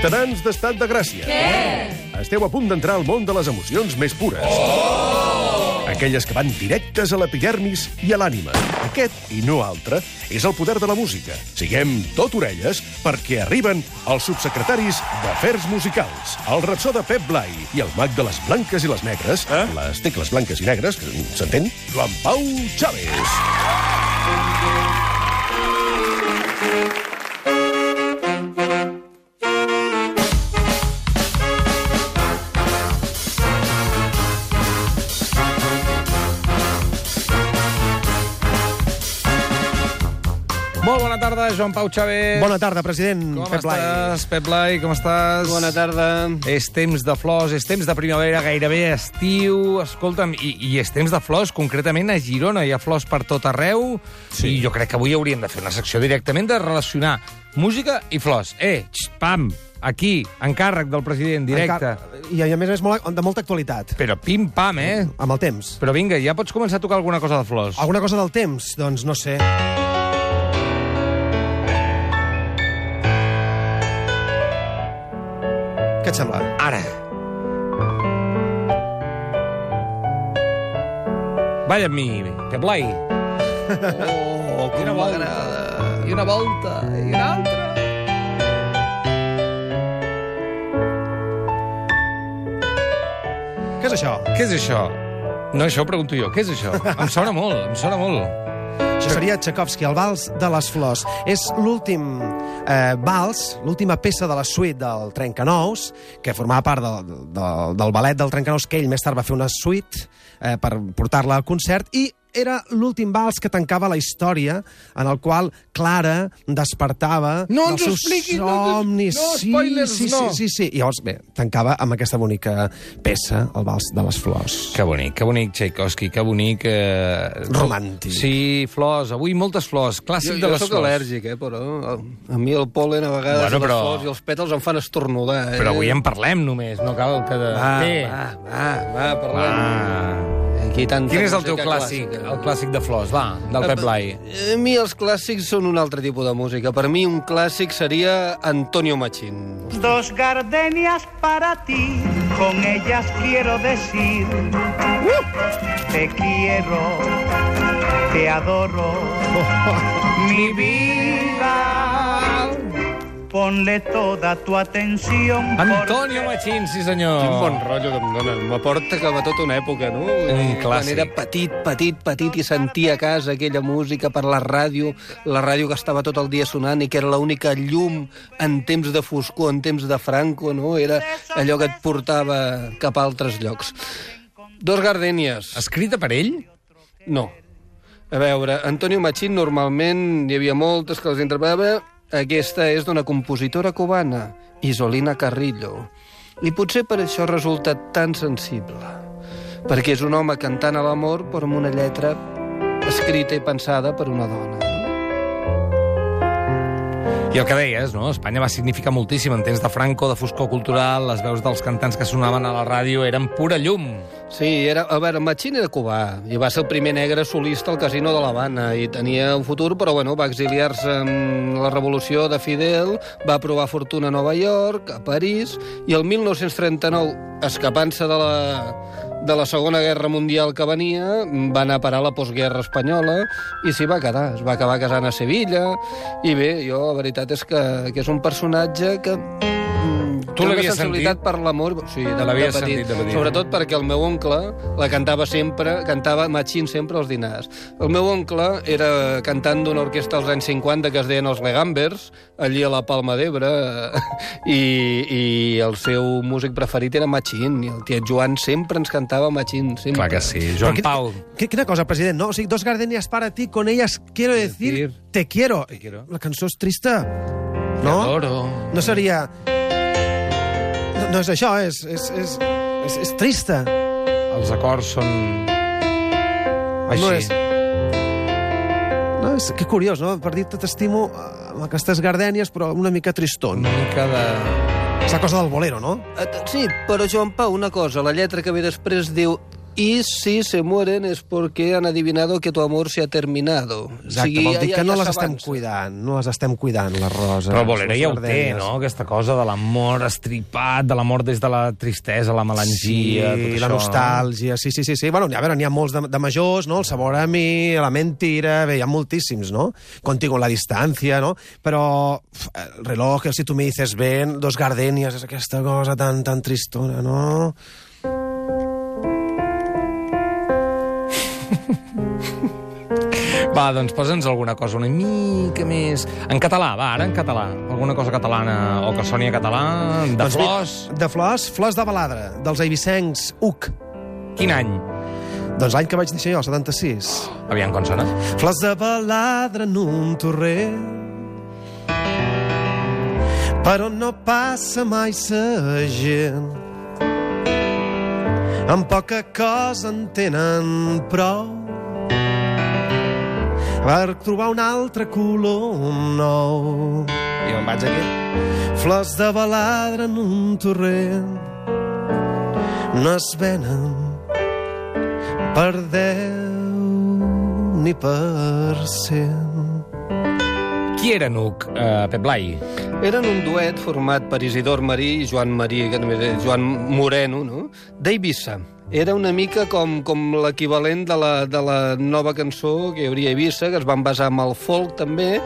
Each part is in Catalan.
Ciutadans d'estat de Gràcia. Què? Esteu a punt d'entrar al món de les emocions més pures. Oh! Aquelles que van directes a l'epidermis i a l'ànima. Aquest, i no altre, és el poder de la música. Siguem tot orelles perquè arriben els subsecretaris d'Afers Musicals, el rapsó de Pep Blai i el mag de les blanques i les negres, eh? les tecles blanques i negres, que s'entén? Joan Pau Chávez. Molt Joan Pau Chávez. Bona tarda, president Com Pep Blai. estàs, Pep Blai? Com estàs? Bona tarda. És temps de flors, és temps de primavera, gairebé estiu. Escolta'm, i, i és temps de flors, concretament a Girona. Hi ha flors per tot arreu. Sí. I jo crec que avui hauríem de fer una secció directament de relacionar música i flors. Eh, xt, pam, aquí, encàrrec del president, directe. Encara- I a més és molt, de molta actualitat, Però pim-pam, eh? amb el temps. Però vinga, ja pots començar a tocar alguna cosa de flors. Alguna cosa del temps? Doncs no sé. Què et sembla? Ara. Balla amb mi, Pep Blai. Oh, una volta, i una volta, i una altra. Què és això? Què és això? No, això ho pregunto jo. Què és això? Em sona molt, em sona molt. Seria Tchaikovsky, el vals de les flors. És l'últim eh, vals, l'última peça de la suite del Trencanous, que formava part del, del, del ballet del Trencanous, que ell més tard va fer una suite eh, per portar-la al concert, i era l'últim vals que tancava la història, en el qual Clara despertava No dels seus expliquis, no ens ho- somnis. no, sí, spoilers, sí, no. sí, sí, sí. I llavors, bé, tancava amb aquesta bonica peça, el vals de les flors. Que bonic, que bonic, Tchaikovsky, que bonic... Eh... Romàntic. Sí, flors, avui moltes flors, clàssic Jo, de jo les flors. al·lèrgic, eh, però a mi el polen a vegades Bueno, bueno, però- les flors i els pètals em fan estornudar. Eh? Però avui en parlem només, no cal que... De... Va, Té. va, va, va, parlem. Va. Aquí tanta Quin és el teu clàssic, clàssica. el clàssic de flors, va, del Pep Blai? A mi els clàssics són un altre tipus de música. Per mi un clàssic seria Antonio Machín. Dos gardenias para ti, con ellas quiero decir, te quiero, te adoro, mi vida. Ponle toda tu atención. Antonio Machín, sí senyor. Quin bon rotllo que em dona. M'aporta cap a tota una època, no? Un Quan clàssic. era petit, petit, petit i sentia a casa aquella música per la ràdio, la ràdio que estava tot el dia sonant i que era l'única llum en temps de foscor, en temps de Franco, no? Era allò que et portava cap a altres llocs. Dos gardènies. Escrita per ell? No. A veure, Antonio Machín normalment hi havia moltes que les interpretava. Aquesta és d'una compositora cubana, Isolina Carrillo. I potser per això resulta tan sensible. Perquè és un home cantant a l'amor, però amb una lletra escrita i pensada per una dona. I el que deies, no? Espanya va significar moltíssim en temps de Franco, de foscor cultural, les veus dels cantants que sonaven a la ràdio eren pura llum. Sí, era, a veure, Machín era cubà i va ser el primer negre solista al casino de l'Havana i tenia un futur, però bueno, va exiliar-se amb la revolució de Fidel, va provar fortuna a Nova York, a París, i el 1939, escapant-se de la, de la Segona Guerra Mundial que venia, va anar a parar la postguerra espanyola i s'hi va quedar. Es va acabar casant a Sevilla, i bé, jo la veritat és que, que és un personatge que Tu l'havies sensibilitat sentit? per l'amor, sí, de, de L'havies petit. sentit de petit. Sobretot perquè el meu oncle la cantava sempre, cantava Machín sempre als dinars. El meu oncle era cantant d'una orquestra als anys 50 que es deien els Legambers, allí a la Palma d'Ebre, i, i el seu músic preferit era Machín, i el tiet Joan sempre ens cantava Machín, sempre. Clar que sí. Joan Però Pau. Qui- Quina cosa, president, no? O sigui, dos gardenias para ti, con ellas quiero decir Decir. te quiero. Te quiero. La cançó és trista, no? Adoro. No seria... No, és això, és, és, és, és, és trista. Els acords són... Així. No és... No, és que curiós, no? Per dir-te t'estimo eh, amb aquestes gardènies, però una mica tristón. Una mica de... És la cosa del bolero, no? Eh, Sí, però Joan Pau, una cosa, la lletra que ve després diu y si se mueren es porque han adivinado que tu amor se ha terminado. Exacte, vol dir ja- que no ja les estem cuidant, no les estem cuidant, les roses. Però Bolera les ja ho té, no? Aquesta cosa de l'amor estripat, de l'amor des de la tristesa, la melangia, tot sí, això. la nostàlgia, sí, sí, sí. sí. Bueno, a veure, n'hi ha molts de, de majors, no? El sabor a mi, la mentira, bé, hi ha moltíssims, no? Contigo la distància, no? Però el reloj, si tu me dices ven, dos gardènies, és aquesta cosa tan, tan tristona, no? Va, doncs posa'ns alguna cosa una mica més... En català, va, ara en català. Alguna cosa catalana o que soni a català, de Doncs flors. De flors, flors de baladre, dels eivissencs UC. Quin any? Doncs l'any que vaig néixer jo, el 76. Aviam com sona. Flors de baladre en un torrent però no passa mai sa gent amb poca cosa en tenen prou per trobar un altre color nou. I me'n vaig aquí. Flors de baladre en un torrent. No es venen per deu ni per cent. Qui era Nuc, uh, Pep Blai? Eren un duet format per Isidor Marí i Joan Marí, que també és Joan Moreno, no? d'Eivissa. Era una mica com, com l'equivalent de, la, de la nova cançó que hi hauria a Eivissa, que es van basar en el folk també,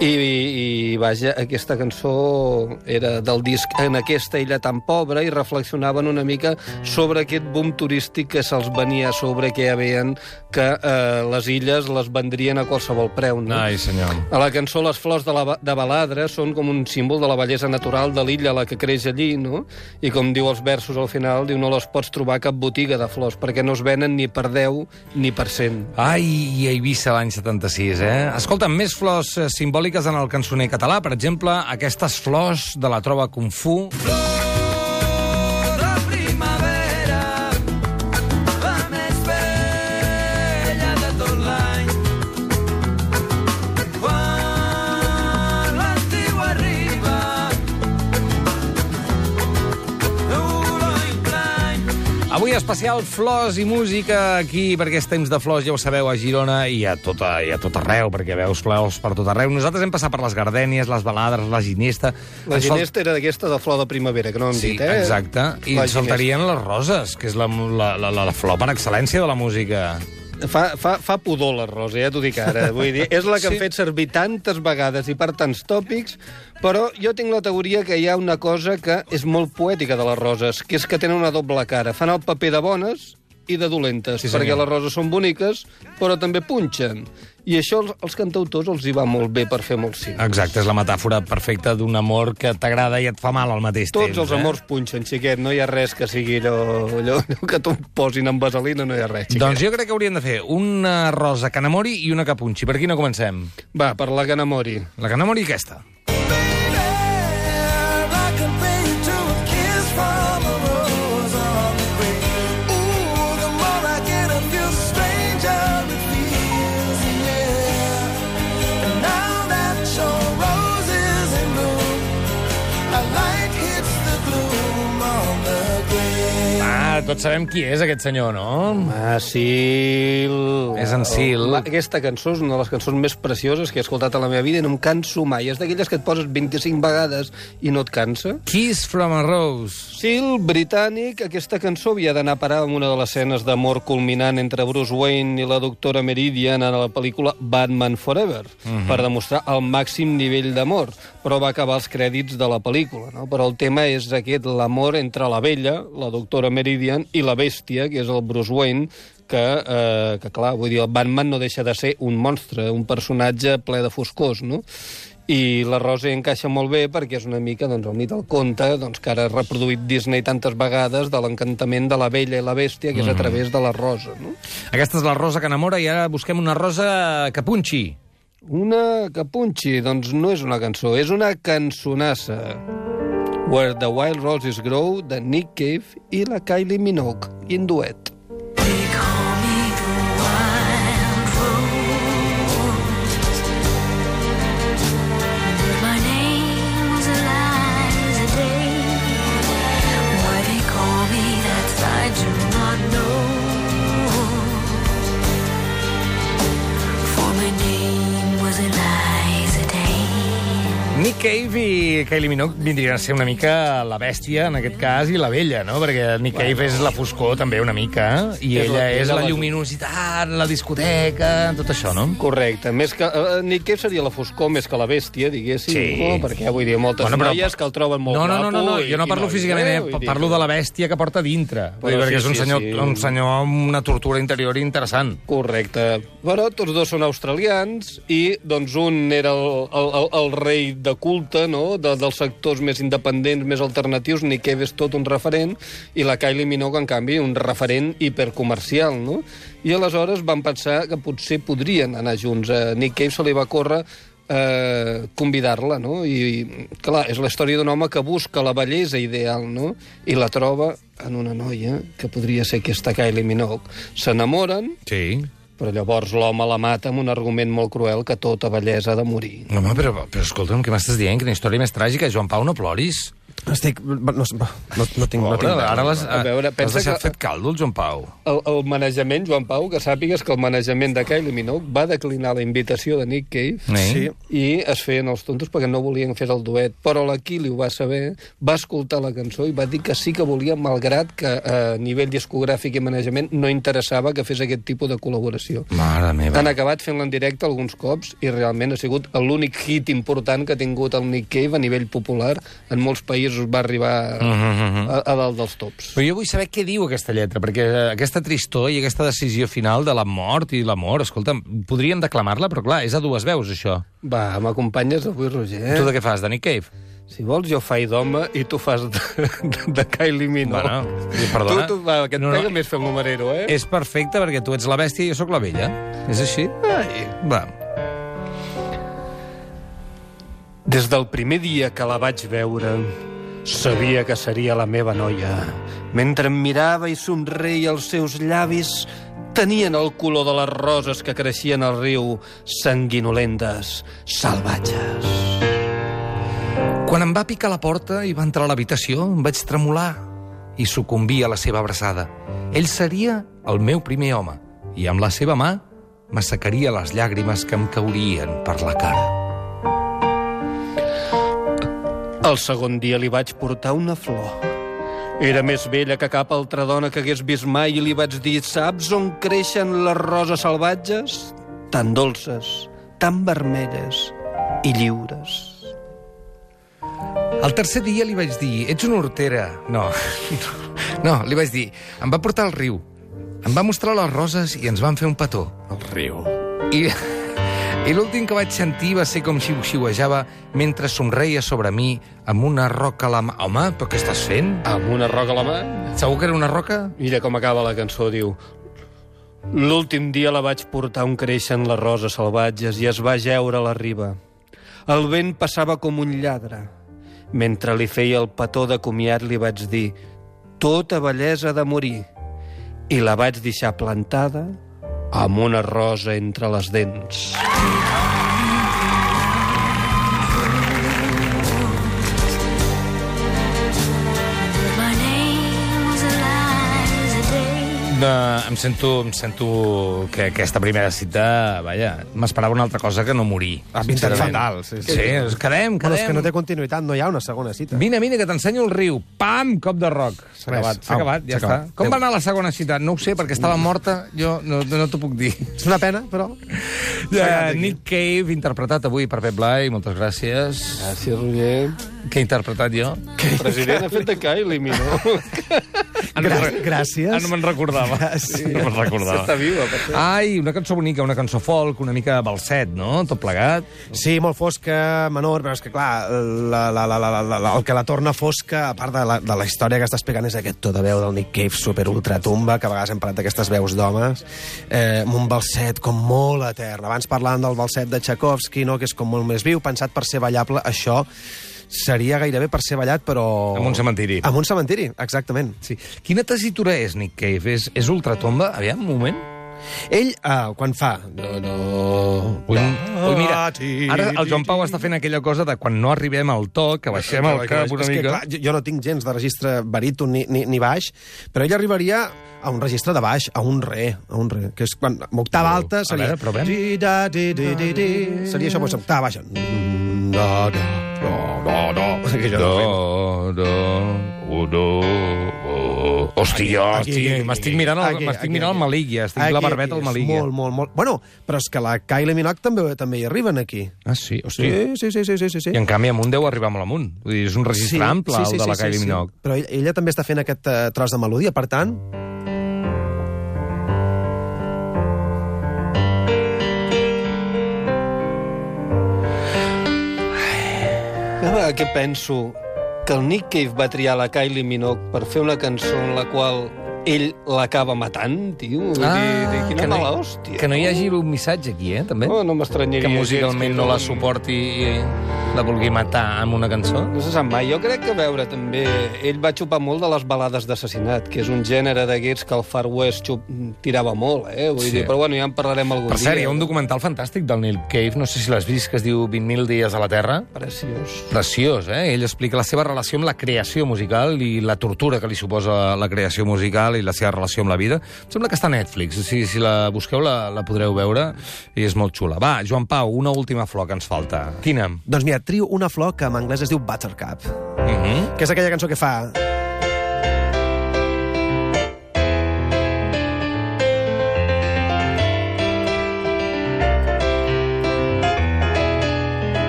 i, i vaja, aquesta cançó era del disc En aquesta illa tan pobra i reflexionaven una mica sobre aquest boom turístic que se'ls venia a sobre, que ja veien que eh, les illes les vendrien a qualsevol preu. No? Ai, senyor. A la cançó Les flors de, la, de Baladre són com un símbol de la bellesa natural de l'illa a la que creix allí, no? I com diu els versos al final, diu no les pots trobar cap botiga de flors, perquè no es venen ni per 10 ni per 100. Ai, i a Eivissa l'any 76, eh? Escolta, més flors eh, simbòliques en el cançoner català. Per exemple, aquestes flors de la trova Kung Fu. La especial flors i música aquí, perquè és temps de flors, ja ho sabeu, a Girona i a tot, a, i a tot arreu, perquè veus flors per tot arreu. Nosaltres hem passat per les gardènies, les baladres, la ginesta... La ginesta era d'aquesta de flor de primavera, que no hem Sí, dit, eh? exacte. I La ens faltarien les roses, que és la, la, la, la, la flor per excel·lència de la música. Fa, fa, fa pudor la rosa, ja t'ho dic ara. Vull dir, és la que sí. Han fet servir tantes vegades i per tants tòpics, però jo tinc la teoria que hi ha una cosa que és molt poètica de les roses, que és que tenen una doble cara. Fan el paper de bones i de dolentes, Sí, sí, senyor. perquè les roses són boniques, però també punxen. I això els, els cantautors els hi va molt bé per fer molts cims. Exacte, és la metàfora perfecta d'un amor que t'agrada i et fa mal al mateix Tots temps. els amors punxen, xiquet. No hi ha res que sigui allò, allò, allò que t'ho posin amb vaselina, no hi ha res, Eh? xiquet. Doncs jo crec que hauríem de fer una rosa que enamori i una que punxi. Per quina comencem? Va, per la que enamori. La que enamori aquesta. Tots sabem qui és aquest senyor, no? Ah, Sil. És en Sil. La, aquesta cançó és una de les cançons més precioses que he escoltat a la meva vida i no em canso mai. És d'aquelles que et poses 25 vegades i no et cansa. Kiss from a Rose. Sil, britànic, aquesta cançó havia d'anar a parar amb una de les escenes d'amor culminant entre Bruce Wayne i la doctora Meridian a la pel·lícula Batman Forever, per demostrar el màxim nivell d'amor, però va acabar els crèdits de la pel·lícula. No? Però el tema és aquest, l'amor entre la vella, la doctora Meridian, i la bèstia, que és el Bruce Wayne, que, eh, que clar, vull dir, el Batman no deixa de ser un monstre, un personatge ple de foscors, no? I la Rosa encaixa molt bé perquè és una mica doncs, el mit del conte doncs, que ara ha reproduït Disney tantes vegades de l'encantament de la vella i la bèstia, que és a través de la Rosa. No? Aquesta és la rosa que enamora i ara busquem una rosa que punxi. Una que punxi, doncs no és una cançó, és una cançonassa. Where the Wild Roses Grow, de Nick Cave i la Kylie Minogue, in duet. Cave i Kylie Minogue vindrien a ser una mica la bèstia, en aquest cas, i la vella, no? Perquè Nick Cave és la foscor, també, una mica, i És ella la- és la la- lluminositat, la discoteca, tot això, no? Correcte. Més que, uh, Nick Cave seria la foscor més que la bèstia, diguéssim. Sí. No? Perquè vull dir, moltes Bueno, bueno, però- noies que el troben molt no, no, no, no, no, jo no parlo noies, físicament, eh? Dir parlo de la bèstia que porta dintre. Vull dir, Però perquè sí, és un senyor, sí. un senyor amb una tortura interior interessant. Correcte. Bueno, tots dos són australians i doncs un era el, el, el, el rei de culte, no?, de, dels sectors més independents, més alternatius. Nick Cave és tot un referent i la Kylie Minogue, en canvi, un referent hipercomercial, no? I aleshores van pensar que potser podrien anar junts. A Nick Cave se li va córrer eh, convidar-la, no? I, I, clar, és la història d'un home que busca la bellesa ideal, no? I la troba en una noia que podria ser aquesta Kylie Minogue. S'enamoren, Sí. Però llavors l'home la mata amb un argument molt cruel que tota bellesa ha de morir. Home, però, però escolta'm, què m'estàs dient? Quina història més tràgica. Joan Pau, no ploris. Estic... No, no, no, no tinc... no Pobre, tinc ara les, A veure, has pensa deixat que- fet caldo, el Joan Pau. El, el manejament, Joan Pau, que sàpigues que el manejament de Kylie Minogue va declinar la invitació de Nick Cave Sí. i es feien els tontos perquè no volien fer el duet. Però la Kili ho va saber, va escoltar la cançó i va dir que sí que volia, malgrat que a nivell discogràfic i manejament no interessava que fes aquest tipus de col·laboració. Mare meva. Han acabat fent-la en directe alguns cops i realment ha sigut l'únic hit important que ha tingut el Nick Cave a nivell popular. En molts països va arribar Mhm, a, a dalt dels tops. Però jo vull saber què diu aquesta lletra, perquè eh, aquesta tristor i aquesta decisió final de la mort i l'amor, escolta'm, podríem declamar-la, però clar, és a dues veus, això. Va, m'acompanyes avui, Roger? Tu de què fas, de Nick Cave? Si vols, jo faig d'home i tu fas de, de, de Kylie Minogue. Bueno, perdona. Tu, tu, va, que et No, no. pega més fer l'humerero, eh? És perfecte perquè tu ets la bèstia i jo sóc la vella. És així? Ai. Va. Des del primer dia que la vaig veure, sabia que seria la meva noia. Mentre em mirava i somreia, els seus llavis tenien el color de les roses que creixien al riu, sanguinolentes, salvatges. Quan em va picar la porta i va entrar a l'habitació, em vaig tremolar i sucumbir a la seva abraçada. Ell seria el meu primer home i amb la seva mà m'assecaria les llàgrimes que em caurien per la cara. El segon dia li vaig portar una flor. Era més vella que cap altra dona que hagués vist mai i li vaig dir «Saps on creixen les roses salvatges? Tan dolces, tan vermelles i lliures». El tercer dia li vaig dir, ets una hortera. No, no, li vaig dir, em va portar al riu, em va mostrar les roses i ens van fer un petó. El riu. I, i l'últim que vaig sentir va ser com xiu-xiuejava mentre somreia sobre mi amb una roca a la mà. Home, però què estàs fent? Amb una roca a la mà, Segur que era una roca? mira com acaba la cançó, diu L'últim dia la vaig portar on creixen les roses salvatges i es va jeure a la riba. El vent passava com un lladre. Mentre li feia el petó de comiat li vaig dir tota bellesa de morir i la vaig deixar plantada amb una rosa entre les dents. My De, em sento, em sento que aquesta primera cita, vaja, m'esperava una altra cosa que no morir. Ah, fatal, sí, sí. Sí, es quedem, quedem. és que no té continuïtat, no hi ha una segona cita. Vine, vine, que t'ensenyo el riu. Pam! Cop de roc. S'ha acabat, s'ha acabat, ja està. acabat. Com va anar la segona cita? No ho sé, perquè estava morta. Jo no, no t'ho puc dir. És una pena, però... Ja. Nick Cave, interpretat avui per Pep Blai, moltes gràcies. Gràcies, Roger. Què he interpretat jo? El president ha fet de Kylie no Grà- gràcies. Ah, no me'n recordava. Gràcies. No me'n recordava. Està viva, per cert. Ai, una cançó bonica, una cançó folk, una mica balset, no? Tot plegat. Sí, molt fosca, menor, però és que, clar, la, la, la, la, la, la, el que la torna fosca, a part de la, de la història que està explicant, és aquest to de veu del Nick Cave super ultra tumba, que a vegades hem parlat d'aquestes veus d'homes, eh, amb un balset com molt etern. Abans parlàvem del balset de Tchaikovsky, no?, que és com molt més viu, pensat per ser ballable, això seria gairebé per ser ballat, però... En un cementiri. En un cementiri, exactament. Sí. Quina tessitura és Nick Cave? És, és ultratomba? Aviam, un moment. Ell, uh, quan fa... No, no, Ui, ui, mira, ara el Joan Pau està fent aquella cosa de quan no arribem al to, que baixem el cap una és que, mica... clar, jo, jo no tinc gens de registre baríton ni, ni, ni baix, però ell arribaria a un registre de baix, a un re, a un re, que és quan amb octava alta A seria... veure, provem. Seria això, doncs, octava baixa. Mm, Da, da, da, da, da. Que jo no ho fem. Do, do, do, oh. Hòstia, Aquí, estic, aquí, m'estic aquí, mirant, el, aquí, m'estic aquí, mirant el aquí. Malik, ja. Estic Aquí, la barbeta al Malik. Molt, molt, molt. Bueno, però és que la Kylie Minogue també, també hi arriben aquí. Ah, sí? Hòstia. Sí, sí, sí, sí, sí, sí. sí. I en canvi amunt deu arribar molt amunt. Vull dir, és un registre ample, el de la Kylie Minogue. Però ella, ella també està fent aquest uh, tros de melodia, per tant... Ah, què penso? Que el Nick Cave va triar la Kylie Minogue per fer una cançó en la qual ell l'acaba matant, tio. Vull dir, dir, quina Ah, que no, mala hòstia. Que no hi hagi un missatge aquí, eh, també? Oh, no m'estranyaria. que musicalment gens no la suporti i la vulgui matar amb una cançó? No se sap mai. Jo crec que, a veure, també, ell va xupar molt de les balades d'assassinat, que és un gènere d'aquests que el Far West xup, tirava molt, eh? Vull Sí. dir, però bueno, ja en parlarem algun Per dia. cert, hi ha un documental fantàstic del Neil Cave, no sé si l'has vist, que es diu 20.000 dies a la Terra. Preciós. Preciós, eh? Ell explica la seva relació amb la creació musical i la tortura que li suposa la creació musical i la seva relació amb la vida. Em sembla que està a Netflix. Si, si la busqueu, la, la podreu veure i és molt xula. Va, Joan Pau, una última flor que ens falta. Quina? Doncs mira, trio una flor que en anglès es diu Buttercup, Uh -huh. que és aquella cançó que fa...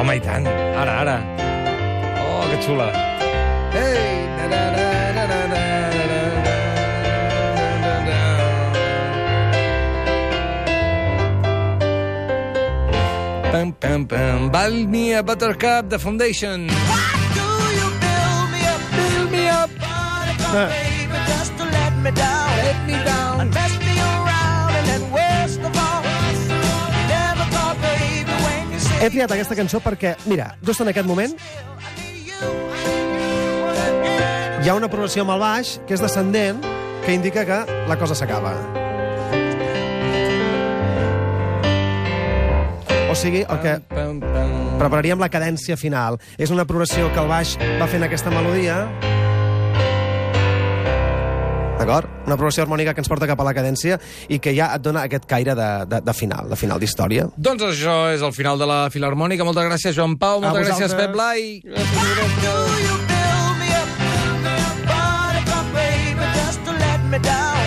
Home, i tant. Ara, ara. Oh, que xula. Ei! Worst of all, never thought, baby, when you say He triat aquesta cançó perquè, mira, just en aquest moment hi ha una progressió amb el baix que és descendent, que indica que la cosa s'acaba. O sigui, el que prepararíem la cadència final. És una progressió que el baix va fent aquesta melodia. D'acord? Una progressió harmònica que ens porta cap a la cadència i que ja et dona aquest caire de, de, de final, de final d'història. Doncs això és el final de la Filarmònica. Moltes gràcies, Joan Pau. A Moltes gràcies. Pep Blai. To let me down?